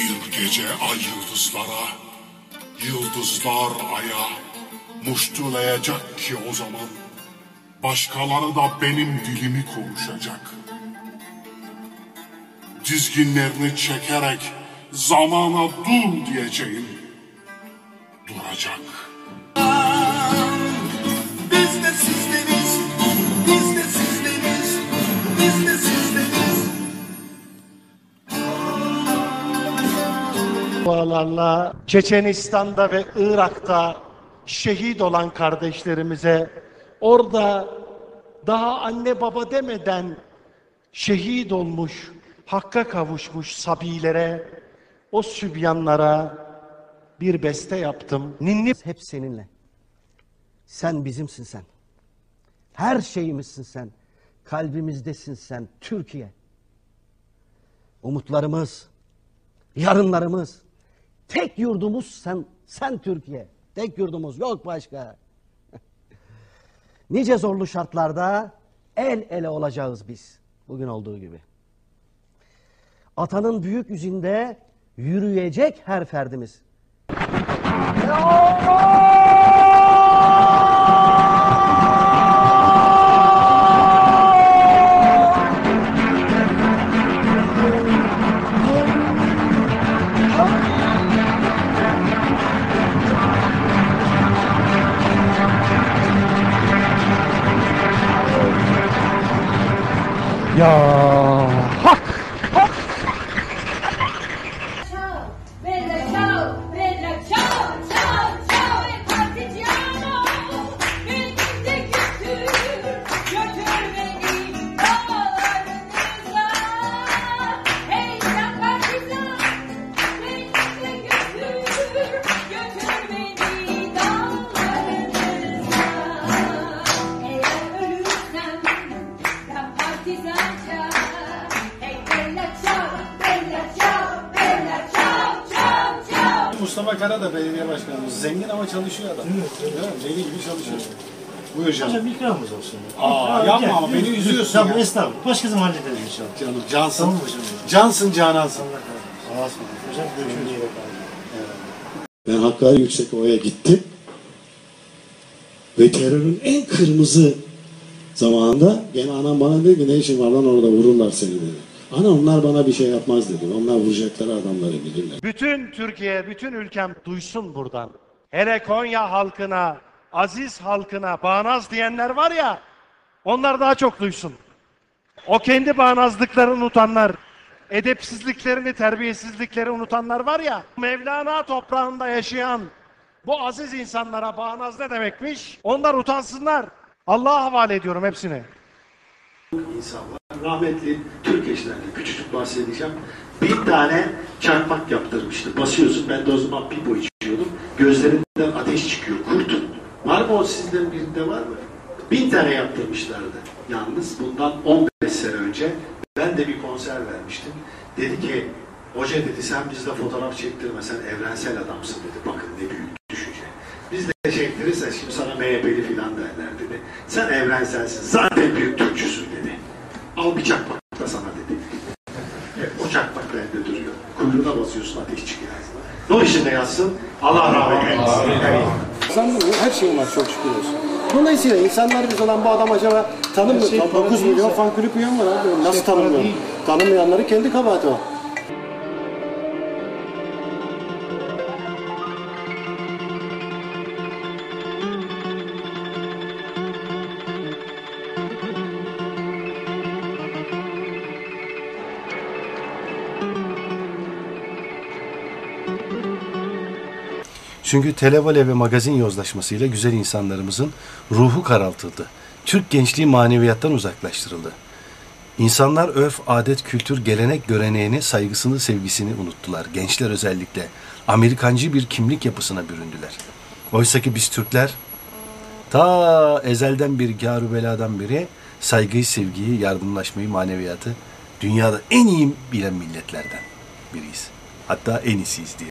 Bir gece ay yıldızlara, yıldızlar aya muştulayacak ki o zaman başkaları da benim dilimi konuşacak. Dizginlerini çekerek zamana dur diyeceğim. Duracak. Biz de sizleriz, biz de sizleriz, biz de sizleriz. Dualarla Çeçenistan'da ve Irak'ta şehit olan kardeşlerimize orada daha anne baba demeden şehit olmuş, hakka kavuşmuş sabilere, o sübyanlara bir beste yaptım. Ninni hep seninle. Sen bizimsin sen. Her şeyimizsin sen. Kalbimizdesin sen Türkiye. Umutlarımız, yarınlarımız, tek yurdumuz sen, sen Türkiye. Tek yurdumuz yok başka. nice zorlu şartlarda el ele olacağız biz. Bugün olduğu gibi. Atanın büyük yüzünde yürüyecek her ferdimiz. 要 Mustafa Kara da belediye başkanımız. Zengin ama çalışıyor adam. Değil mi? Deli gibi çalışıyor. Buyur canım. Hocam ikramımız olsun. Aa, yapma ama beni üzüyorsun Tamam ya. estağfurullah. Başka zaman hallederiz inşallah. Canım cansın. Tamam hocam. Cansın canansın. Allah razı olsun. Hocam görüşürüz. Ben Hakkari Yüksekova'ya gittim. Ve terörün en kırmızı zamanında gene anam bana dedi ki ne işin var lan orada vururlar seni dedi. Ana onlar bana bir şey yapmaz dedi. Onlar vuracakları adamları bilirler. bütün Türkiye, bütün ülkem duysun buradan. Hele Konya halkına, aziz halkına bağnaz diyenler var ya, onlar daha çok duysun. O kendi bağnazlıklarını unutanlar, edepsizliklerini, terbiyesizlikleri unutanlar var ya, Mevlana toprağında yaşayan bu aziz insanlara bağnaz ne demekmiş? Onlar utansınlar. Allah'a havale ediyorum hepsini. insanlar. Rahmetli Türk eşlerinde küçücük bahsedeceğim. Bir tane çarpmak yaptırmıştı. Basıyorsun. Ben de o zaman pipo içiyordum. Gözlerinden ateş çıkıyor. Kurtun. Var mı o sizden birinde var mı? Bin tane yaptırmışlardı. Yalnız bundan 15 sene önce ben de bir konser vermiştim. Dedi ki hoca dedi sen bizde fotoğraf çektirme sen evrensel adamsın dedi. Bakın ne büyük düşünce. Biz de çektirirsen şimdi sana MHP'li filan derler dedi. Sen evrenselsin. Zaten büyük Türkçüsün dedi. Al bir çakmak da sana dedi. Evet, o çakmak bende duruyor. Kuyruğuna basıyorsun ateş çıkıyor ağzına. Nur içinde yatsın. Allah rahmet eylesin. İnsanların her şeyim var çok şükür olsun. Dolayısıyla insanlar biz olan bu adam acaba tanımıyor. 9 milyon fan kulüp üyem var abi. Nasıl tanımıyor? Tanımayanları kendi kabahati o. Çünkü televale ve magazin yozlaşmasıyla güzel insanlarımızın ruhu karaltıldı. Türk gençliği maneviyattan uzaklaştırıldı. İnsanlar öf, adet, kültür, gelenek göreneğini, saygısını, sevgisini unuttular. Gençler özellikle Amerikancı bir kimlik yapısına büründüler. Oysa ki biz Türkler ta ezelden bir gâru beladan beri saygıyı, sevgiyi, yardımlaşmayı, maneviyatı dünyada en iyi bilen milletlerden biriyiz. Hatta en iyisiyiz diye.